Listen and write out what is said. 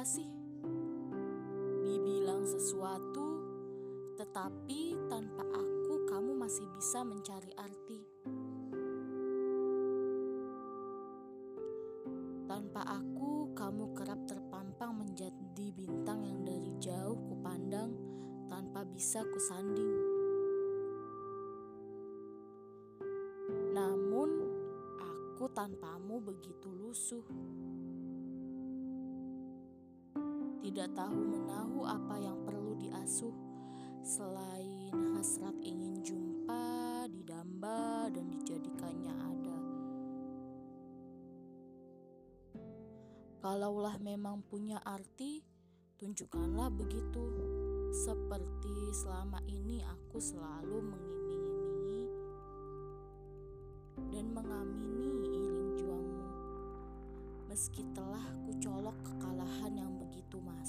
apa sih? Dibilang sesuatu, tetapi tanpa aku kamu masih bisa mencari arti. Tanpa aku, kamu kerap terpampang menjadi bintang yang dari jauh kupandang tanpa bisa kusanding. Namun, aku tanpamu begitu lusuh. Tidak tahu menahu apa yang perlu diasuh selain hasrat ingin jumpa, didamba, dan dijadikannya ada. Kalaulah memang punya arti, tunjukkanlah begitu. Seperti selama ini aku selalu Meski telah kucolok kekalahan yang begitu masam.